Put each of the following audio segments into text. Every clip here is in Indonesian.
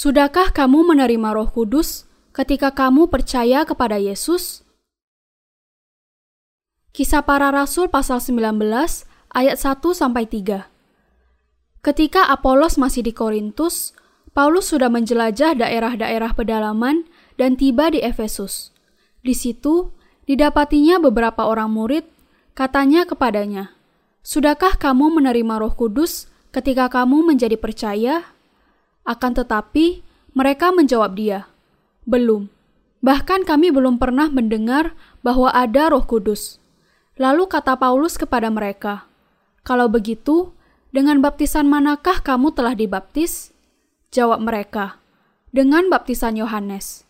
Sudahkah kamu menerima Roh Kudus ketika kamu percaya kepada Yesus? Kisah para Rasul pasal 19 ayat 1 sampai 3. Ketika Apolos masih di Korintus, Paulus sudah menjelajah daerah-daerah pedalaman dan tiba di Efesus. Di situ didapatinya beberapa orang murid, katanya kepadanya, "Sudahkah kamu menerima Roh Kudus ketika kamu menjadi percaya?" Akan tetapi, mereka menjawab dia, "Belum. Bahkan kami belum pernah mendengar bahwa ada Roh Kudus." Lalu kata Paulus kepada mereka, "Kalau begitu, dengan baptisan manakah kamu telah dibaptis?" Jawab mereka, "Dengan baptisan Yohanes."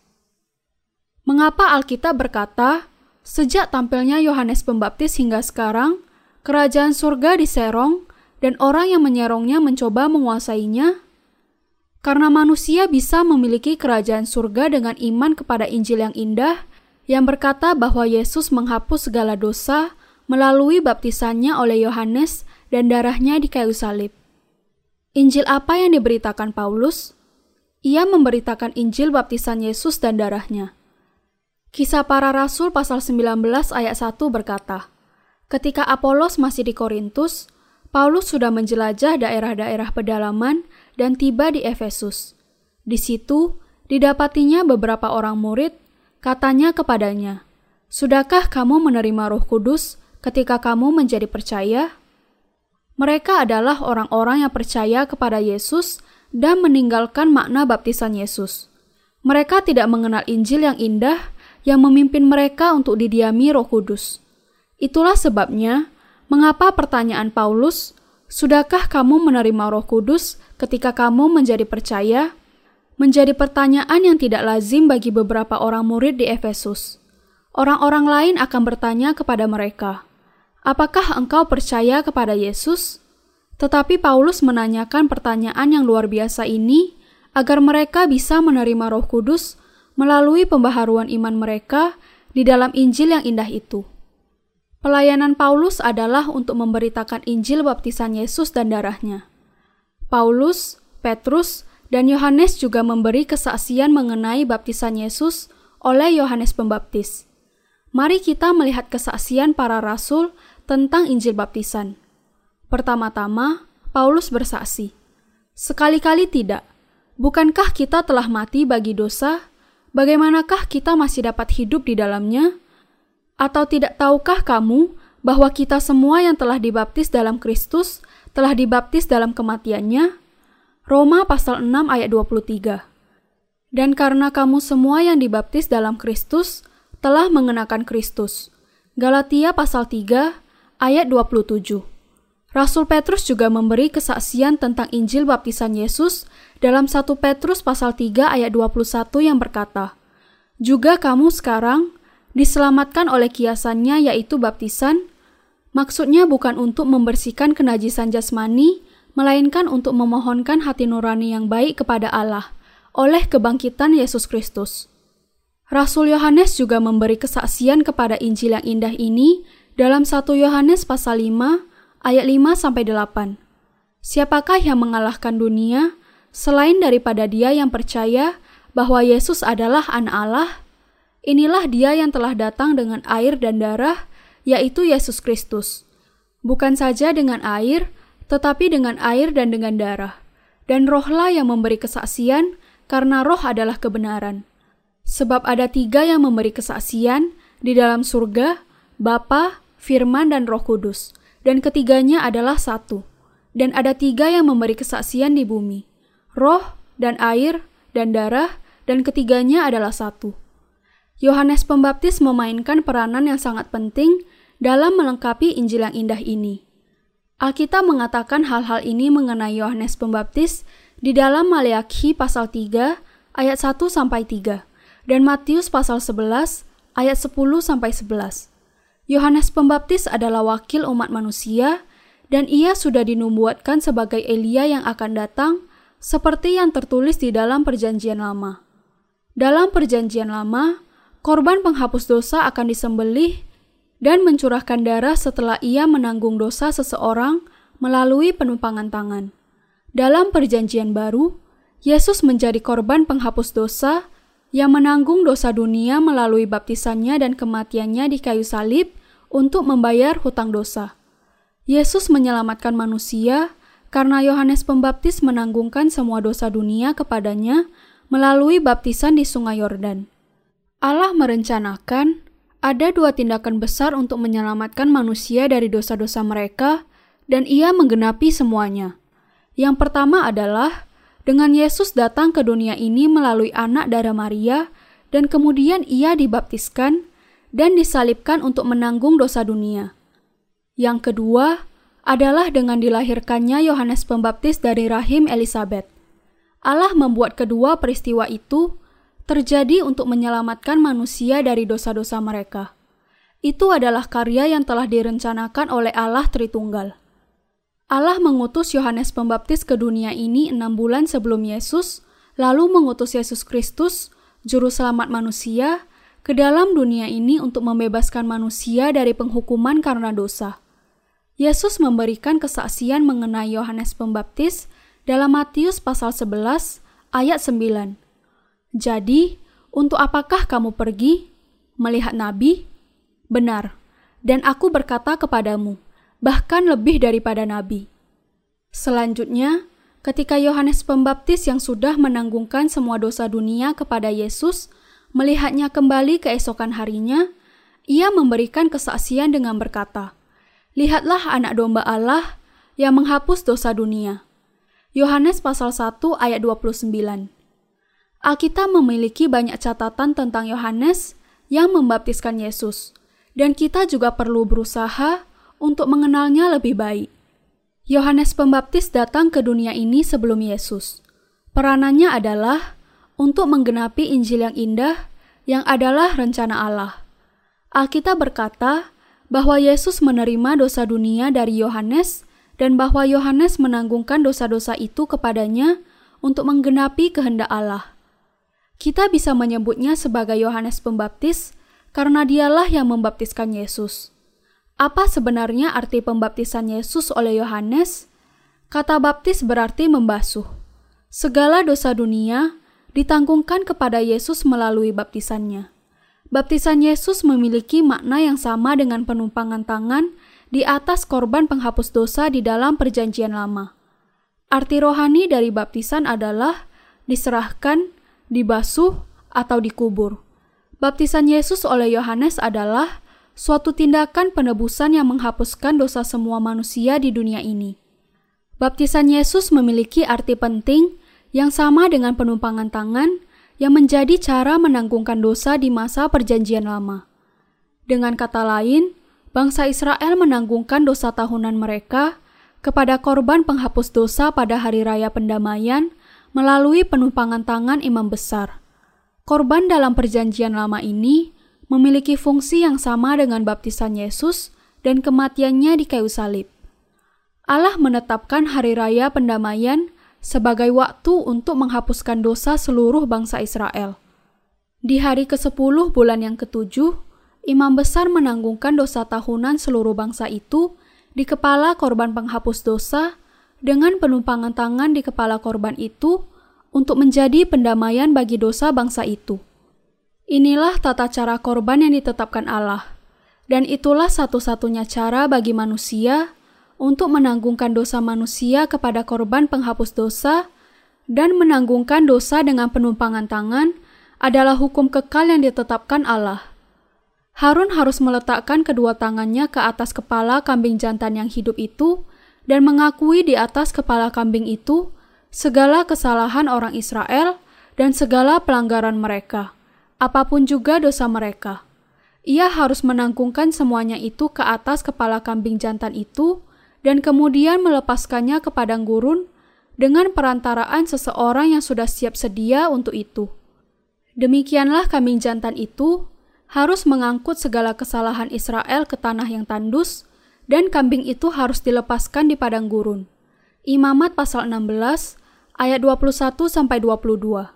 Mengapa Alkitab berkata, "Sejak tampilnya Yohanes Pembaptis hingga sekarang, kerajaan surga diserong dan orang yang menyerongnya mencoba menguasainya?" Karena manusia bisa memiliki kerajaan surga dengan iman kepada Injil yang indah yang berkata bahwa Yesus menghapus segala dosa melalui baptisannya oleh Yohanes dan darahnya di kayu salib. Injil apa yang diberitakan Paulus? Ia memberitakan Injil baptisan Yesus dan darahnya. Kisah para Rasul pasal 19 ayat 1 berkata, Ketika Apolos masih di Korintus, Paulus sudah menjelajah daerah-daerah pedalaman dan tiba di Efesus. Di situ didapatinya beberapa orang murid, katanya kepadanya, "Sudahkah kamu menerima Roh Kudus ketika kamu menjadi percaya?" Mereka adalah orang-orang yang percaya kepada Yesus dan meninggalkan makna baptisan Yesus. Mereka tidak mengenal Injil yang indah yang memimpin mereka untuk didiami Roh Kudus. Itulah sebabnya mengapa pertanyaan Paulus Sudahkah kamu menerima Roh Kudus ketika kamu menjadi percaya? Menjadi pertanyaan yang tidak lazim bagi beberapa orang murid di Efesus. Orang-orang lain akan bertanya kepada mereka, "Apakah engkau percaya kepada Yesus?" Tetapi Paulus menanyakan pertanyaan yang luar biasa ini agar mereka bisa menerima Roh Kudus melalui pembaharuan iman mereka di dalam Injil yang indah itu. Pelayanan Paulus adalah untuk memberitakan Injil baptisan Yesus dan darahnya. Paulus, Petrus, dan Yohanes juga memberi kesaksian mengenai baptisan Yesus oleh Yohanes Pembaptis. Mari kita melihat kesaksian para rasul tentang Injil baptisan. Pertama-tama, Paulus bersaksi, "Sekali-kali tidak. Bukankah kita telah mati bagi dosa? Bagaimanakah kita masih dapat hidup di dalamnya?" Atau tidak tahukah kamu bahwa kita semua yang telah dibaptis dalam Kristus telah dibaptis dalam kematiannya? Roma pasal 6 ayat 23. Dan karena kamu semua yang dibaptis dalam Kristus telah mengenakan Kristus. Galatia pasal 3 ayat 27. Rasul Petrus juga memberi kesaksian tentang Injil baptisan Yesus dalam 1 Petrus pasal 3 ayat 21 yang berkata, Juga kamu sekarang diselamatkan oleh kiasannya yaitu baptisan, maksudnya bukan untuk membersihkan kenajisan jasmani, melainkan untuk memohonkan hati nurani yang baik kepada Allah oleh kebangkitan Yesus Kristus. Rasul Yohanes juga memberi kesaksian kepada Injil yang indah ini dalam 1 Yohanes pasal 5 ayat 5 sampai 8. Siapakah yang mengalahkan dunia selain daripada dia yang percaya bahwa Yesus adalah anak Allah? Inilah dia yang telah datang dengan air dan darah, yaitu Yesus Kristus. Bukan saja dengan air, tetapi dengan air dan dengan darah. Dan rohlah yang memberi kesaksian, karena roh adalah kebenaran. Sebab ada tiga yang memberi kesaksian di dalam surga, Bapa, Firman, dan Roh Kudus. Dan ketiganya adalah satu. Dan ada tiga yang memberi kesaksian di bumi, roh, dan air, dan darah, dan ketiganya adalah satu. Yohanes Pembaptis memainkan peranan yang sangat penting dalam melengkapi Injil yang indah ini. Alkitab mengatakan hal-hal ini mengenai Yohanes Pembaptis di dalam Maleakhi pasal 3 ayat 1 sampai 3 dan Matius pasal 11 ayat 10 sampai 11. Yohanes Pembaptis adalah wakil umat manusia dan ia sudah dinubuatkan sebagai Elia yang akan datang seperti yang tertulis di dalam perjanjian lama. Dalam perjanjian lama, korban penghapus dosa akan disembelih dan mencurahkan darah setelah ia menanggung dosa seseorang melalui penumpangan tangan. Dalam perjanjian baru, Yesus menjadi korban penghapus dosa yang menanggung dosa dunia melalui baptisannya dan kematiannya di kayu salib untuk membayar hutang dosa. Yesus menyelamatkan manusia karena Yohanes Pembaptis menanggungkan semua dosa dunia kepadanya melalui baptisan di Sungai Yordan. Allah merencanakan ada dua tindakan besar untuk menyelamatkan manusia dari dosa-dosa mereka, dan Ia menggenapi semuanya. Yang pertama adalah dengan Yesus datang ke dunia ini melalui anak darah Maria, dan kemudian Ia dibaptiskan dan disalibkan untuk menanggung dosa dunia. Yang kedua adalah dengan dilahirkannya Yohanes Pembaptis dari rahim Elizabeth. Allah membuat kedua peristiwa itu terjadi untuk menyelamatkan manusia dari dosa-dosa mereka. Itu adalah karya yang telah direncanakan oleh Allah Tritunggal. Allah mengutus Yohanes Pembaptis ke dunia ini enam bulan sebelum Yesus, lalu mengutus Yesus Kristus, Juru Selamat manusia, ke dalam dunia ini untuk membebaskan manusia dari penghukuman karena dosa. Yesus memberikan kesaksian mengenai Yohanes Pembaptis dalam Matius pasal 11 ayat 9. Jadi, untuk apakah kamu pergi melihat nabi? Benar. Dan aku berkata kepadamu, bahkan lebih daripada nabi. Selanjutnya, ketika Yohanes Pembaptis yang sudah menanggungkan semua dosa dunia kepada Yesus melihatnya kembali keesokan harinya, ia memberikan kesaksian dengan berkata, Lihatlah anak domba Allah yang menghapus dosa dunia. Yohanes pasal 1 ayat 29. Alkitab memiliki banyak catatan tentang Yohanes yang membaptiskan Yesus, dan kita juga perlu berusaha untuk mengenalnya lebih baik. Yohanes Pembaptis datang ke dunia ini sebelum Yesus. Peranannya adalah untuk menggenapi Injil yang indah yang adalah rencana Allah. Alkitab berkata bahwa Yesus menerima dosa dunia dari Yohanes dan bahwa Yohanes menanggungkan dosa-dosa itu kepadanya untuk menggenapi kehendak Allah. Kita bisa menyebutnya sebagai Yohanes Pembaptis karena dialah yang membaptiskan Yesus. Apa sebenarnya arti pembaptisan Yesus oleh Yohanes? Kata baptis berarti membasuh. Segala dosa dunia ditanggungkan kepada Yesus melalui baptisannya. Baptisan Yesus memiliki makna yang sama dengan penumpangan tangan di atas korban penghapus dosa di dalam Perjanjian Lama. Arti rohani dari baptisan adalah diserahkan, dibasuh, atau dikubur. Baptisan Yesus oleh Yohanes adalah suatu tindakan penebusan yang menghapuskan dosa semua manusia di dunia ini. Baptisan Yesus memiliki arti penting yang sama dengan penumpangan tangan yang menjadi cara menanggungkan dosa di masa Perjanjian Lama. Dengan kata lain, bangsa Israel menanggungkan dosa tahunan mereka kepada korban penghapus dosa pada hari raya pendamaian melalui penumpangan tangan imam besar. Korban dalam Perjanjian Lama ini memiliki fungsi yang sama dengan baptisan Yesus dan kematiannya di kayu salib. Allah menetapkan hari raya pendamaian sebagai waktu untuk menghapuskan dosa seluruh bangsa Israel. Di hari ke-10 bulan yang ketujuh, imam besar menanggungkan dosa tahunan seluruh bangsa itu di kepala korban penghapus dosa dengan penumpangan tangan di kepala korban itu untuk menjadi pendamaian bagi dosa bangsa itu. Inilah tata cara korban yang ditetapkan Allah, dan itulah satu-satunya cara bagi manusia untuk menanggungkan dosa manusia kepada korban penghapus dosa dan menanggungkan dosa dengan penumpangan tangan adalah hukum kekal yang ditetapkan Allah. Harun harus meletakkan kedua tangannya ke atas kepala kambing jantan yang hidup itu dan mengakui di atas kepala kambing itu segala kesalahan orang Israel dan segala pelanggaran mereka, apa pun juga dosa mereka. Ia harus menanggungkan semuanya itu ke atas kepala kambing jantan itu dan kemudian melepaskannya ke padang gurun dengan perantaraan seseorang yang sudah siap sedia untuk itu. Demikianlah kambing jantan itu harus mengangkut segala kesalahan Israel ke tanah yang tandus, dan kambing itu harus dilepaskan di padang gurun. Imamat pasal 16 ayat 21 sampai 22.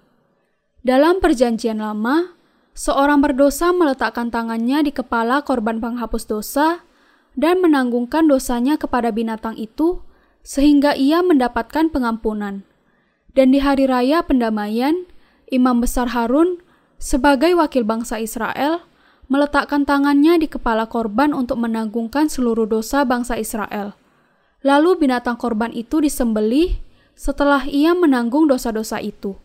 Dalam perjanjian lama, seorang berdosa meletakkan tangannya di kepala korban penghapus dosa dan menanggungkan dosanya kepada binatang itu, sehingga ia mendapatkan pengampunan. Dan di hari raya pendamaian, Imam Besar Harun sebagai wakil bangsa Israel meletakkan tangannya di kepala korban untuk menanggungkan seluruh dosa bangsa Israel. Lalu binatang korban itu disembelih setelah ia menanggung dosa-dosa itu.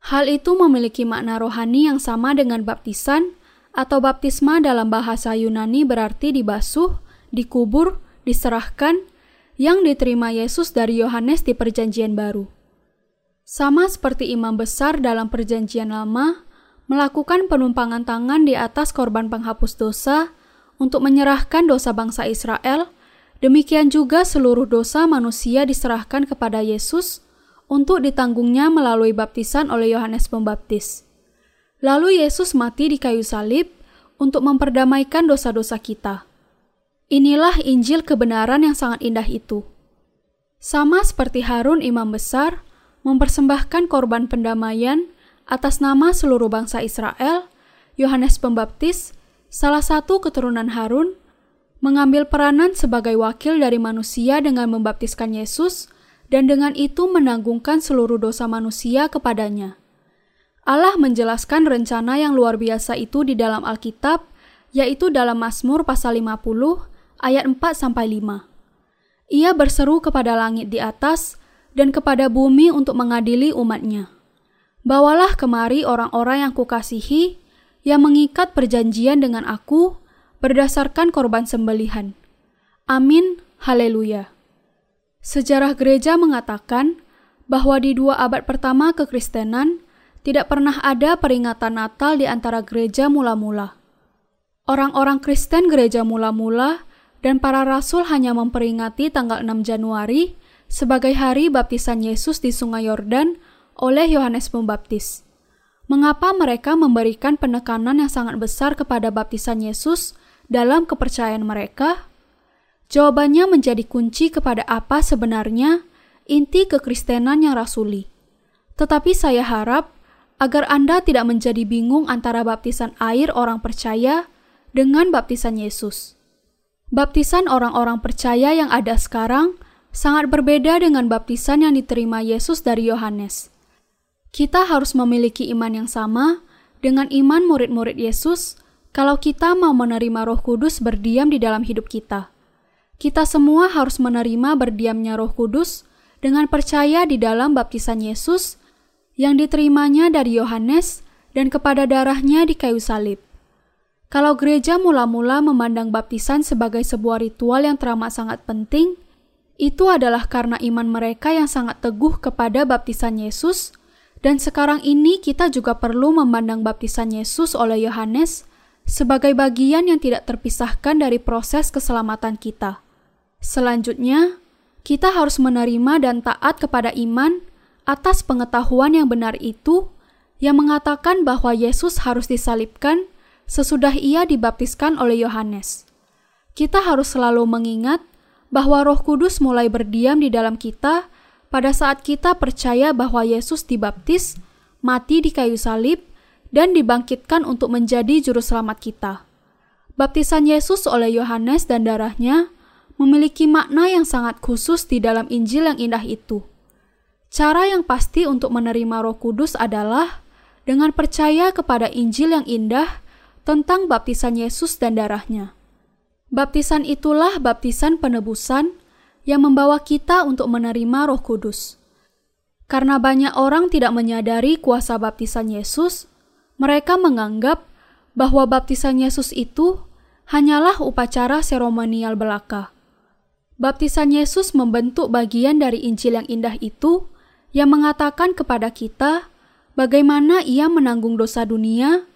Hal itu memiliki makna rohani yang sama dengan baptisan atau baptisma dalam bahasa Yunani berarti dibasuh, dikubur, diserahkan, yang diterima Yesus dari Yohanes di Perjanjian Baru. Sama seperti imam besar dalam Perjanjian Lama, melakukan penumpangan tangan di atas korban penghapus dosa untuk menyerahkan dosa bangsa Israel, demikian juga seluruh dosa manusia diserahkan kepada Yesus untuk ditanggungnya melalui baptisan oleh Yohanes Pembaptis. Lalu Yesus mati di kayu salib untuk memperdamaikan dosa-dosa kita. Inilah Injil kebenaran yang sangat indah itu. Sama seperti Harun imam besar mempersembahkan korban pendamaian atas nama seluruh bangsa Israel, Yohanes Pembaptis, salah satu keturunan Harun, mengambil peranan sebagai wakil dari manusia dengan membaptiskan Yesus dan dengan itu menanggungkan seluruh dosa manusia kepadanya. Allah menjelaskan rencana yang luar biasa itu di dalam Alkitab, yaitu dalam Mazmur pasal 50 ayat 4 sampai 5. Ia berseru kepada langit di atas dan kepada bumi untuk mengadili umatnya. Bawalah kemari orang-orang yang kukasihi, yang mengikat perjanjian dengan aku berdasarkan korban sembelihan. Amin, haleluya. Sejarah gereja mengatakan bahwa di dua abad pertama kekristenan tidak pernah ada peringatan Natal di antara gereja mula-mula. Orang-orang Kristen gereja mula-mula dan para rasul hanya memperingati tanggal 6 Januari sebagai hari baptisan Yesus di Sungai Yordan oleh Yohanes Pembaptis. Mengapa mereka memberikan penekanan yang sangat besar kepada baptisan Yesus dalam kepercayaan mereka? Jawabannya menjadi kunci kepada apa sebenarnya inti kekristenan yang rasuli. Tetapi saya harap agar Anda tidak menjadi bingung antara baptisan air orang percaya dengan baptisan Yesus. Baptisan orang-orang percaya yang ada sekarang sangat berbeda dengan baptisan yang diterima Yesus dari Yohanes. Kita harus memiliki iman yang sama dengan iman murid-murid Yesus kalau kita mau menerima Roh Kudus berdiam di dalam hidup kita. Kita semua harus menerima berdiamnya Roh Kudus dengan percaya di dalam baptisan Yesus yang diterimanya dari Yohanes dan kepada darahnya di kayu salib. Kalau gereja mula-mula memandang baptisan sebagai sebuah ritual yang teramat sangat penting, itu adalah karena iman mereka yang sangat teguh kepada baptisan Yesus, dan sekarang ini kita juga perlu memandang baptisan Yesus oleh Yohanes sebagai bagian yang tidak terpisahkan dari proses keselamatan kita. Selanjutnya, kita harus menerima dan taat kepada iman atas pengetahuan yang benar itu yang mengatakan bahwa Yesus harus disalibkan sesudah ia dibaptiskan oleh Yohanes. Kita harus selalu mengingat bahwa Roh Kudus mulai berdiam di dalam kita pada saat kita percaya bahwa Yesus dibaptis, mati di kayu salib, dan dibangkitkan untuk menjadi juru selamat kita. Baptisan Yesus oleh Yohanes dan darahnya memiliki makna yang sangat khusus di dalam Injil yang indah itu. Cara yang pasti untuk menerima Roh Kudus adalah dengan percaya kepada Injil yang indah tentang baptisan Yesus dan darahnya. Baptisan itulah baptisan penebusan yang membawa kita untuk menerima Roh Kudus. Karena banyak orang tidak menyadari kuasa baptisan Yesus, mereka menganggap bahwa baptisan Yesus itu hanyalah upacara seremonial belaka. Baptisan Yesus membentuk bagian dari Injil yang indah itu yang mengatakan kepada kita bagaimana ia menanggung dosa dunia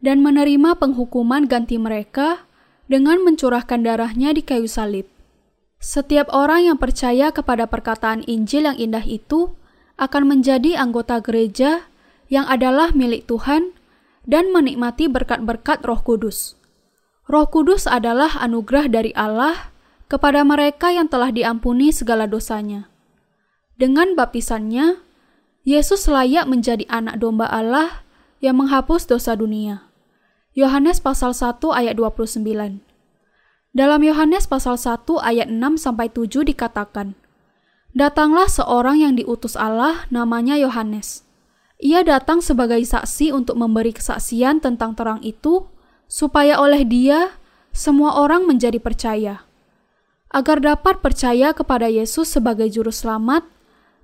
dan menerima penghukuman ganti mereka dengan mencurahkan darahnya di kayu salib. Setiap orang yang percaya kepada perkataan Injil yang indah itu akan menjadi anggota gereja yang adalah milik Tuhan dan menikmati berkat-berkat Roh Kudus. Roh Kudus adalah anugerah dari Allah kepada mereka yang telah diampuni segala dosanya. Dengan baptisannya, Yesus layak menjadi anak domba Allah yang menghapus dosa dunia. Yohanes pasal 1 ayat 29. Dalam Yohanes pasal 1 ayat 6 sampai 7 dikatakan, Datanglah seorang yang diutus Allah, namanya Yohanes. Ia datang sebagai saksi untuk memberi kesaksian tentang terang itu, supaya oleh Dia semua orang menjadi percaya. Agar dapat percaya kepada Yesus sebagai Juru Selamat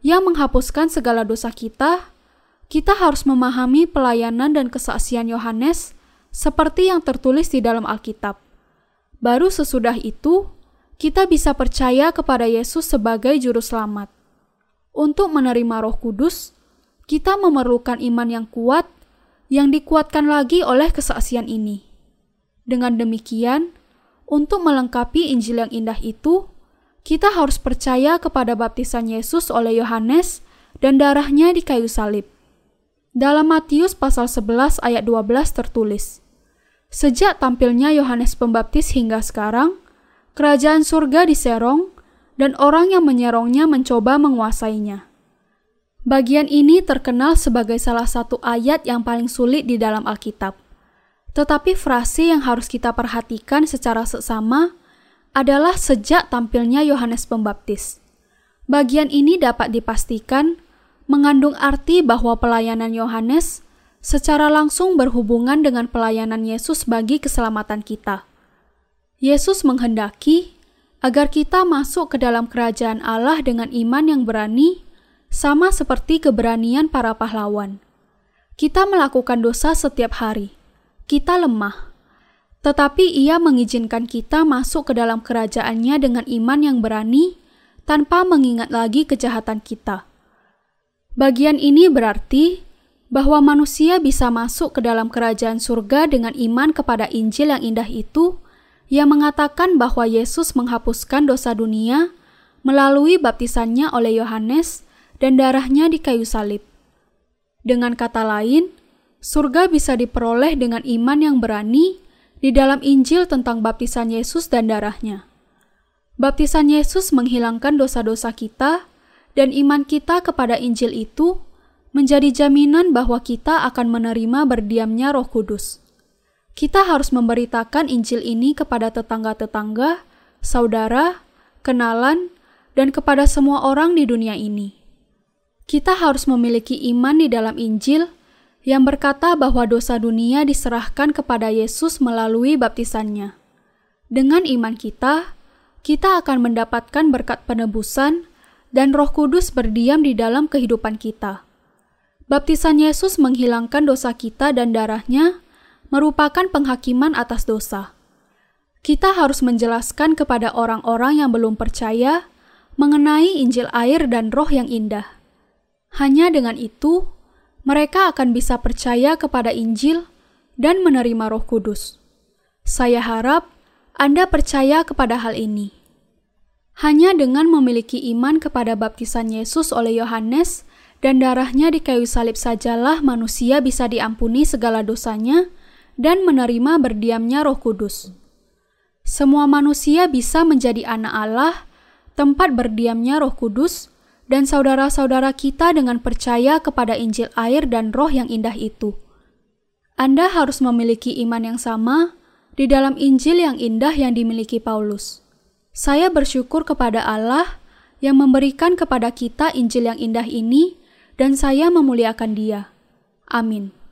yang menghapuskan segala dosa kita, kita harus memahami pelayanan dan kesaksian Yohanes seperti yang tertulis di dalam Alkitab. Baru sesudah itu, kita bisa percaya kepada Yesus sebagai Juru Selamat. Untuk menerima Roh Kudus, kita memerlukan iman yang kuat, yang dikuatkan lagi oleh kesaksian ini. Dengan demikian, untuk melengkapi Injil yang indah itu, kita harus percaya kepada baptisan Yesus oleh Yohanes dan darahnya di kayu salib. Dalam Matius pasal 11 ayat 12 tertulis, Sejak tampilnya Yohanes Pembaptis hingga sekarang, kerajaan surga diserong dan orang yang menyerongnya mencoba menguasainya. Bagian ini terkenal sebagai salah satu ayat yang paling sulit di dalam Alkitab. Tetapi frase yang harus kita perhatikan secara seksama adalah sejak tampilnya Yohanes Pembaptis. Bagian ini dapat dipastikan mengandung arti bahwa pelayanan Yohanes secara langsung berhubungan dengan pelayanan Yesus bagi keselamatan kita. Yesus menghendaki agar kita masuk ke dalam kerajaan Allah dengan iman yang berani, sama seperti keberanian para pahlawan. Kita melakukan dosa setiap hari. Kita lemah. Tetapi ia mengizinkan kita masuk ke dalam kerajaannya dengan iman yang berani, tanpa mengingat lagi kejahatan kita. Bagian ini berarti bahwa manusia bisa masuk ke dalam kerajaan surga dengan iman kepada Injil yang indah itu, yang mengatakan bahwa Yesus menghapuskan dosa dunia melalui baptisannya oleh Yohanes dan darahnya di kayu salib. Dengan kata lain, surga bisa diperoleh dengan iman yang berani di dalam Injil tentang baptisan Yesus dan darahnya. Baptisan Yesus menghilangkan dosa-dosa kita, dan iman kita kepada Injil itu menjadi jaminan bahwa kita akan menerima berdiamnya Roh Kudus. Kita harus memberitakan Injil ini kepada tetangga-tetangga, saudara, kenalan, dan kepada semua orang di dunia ini. Kita harus memiliki iman di dalam Injil yang berkata bahwa dosa dunia diserahkan kepada Yesus melalui baptisannya. Dengan iman kita, kita akan mendapatkan berkat penebusan dan Roh Kudus berdiam di dalam kehidupan kita. Baptisan Yesus menghilangkan dosa kita dan darahnya merupakan penghakiman atas dosa. Kita harus menjelaskan kepada orang-orang yang belum percaya mengenai Injil air dan roh yang indah. Hanya dengan itu, mereka akan bisa percaya kepada Injil dan menerima roh kudus. Saya harap Anda percaya kepada hal ini. Hanya dengan memiliki iman kepada baptisan Yesus oleh Yohanes, dan darahnya di kayu salib sajalah manusia bisa diampuni segala dosanya dan menerima berdiamnya roh kudus. Semua manusia bisa menjadi anak Allah, tempat berdiamnya roh kudus, dan saudara-saudara kita dengan percaya kepada Injil air dan roh yang indah itu. Anda harus memiliki iman yang sama di dalam Injil yang indah yang dimiliki Paulus. Saya bersyukur kepada Allah yang memberikan kepada kita Injil yang indah ini dan saya memuliakan Dia. Amin.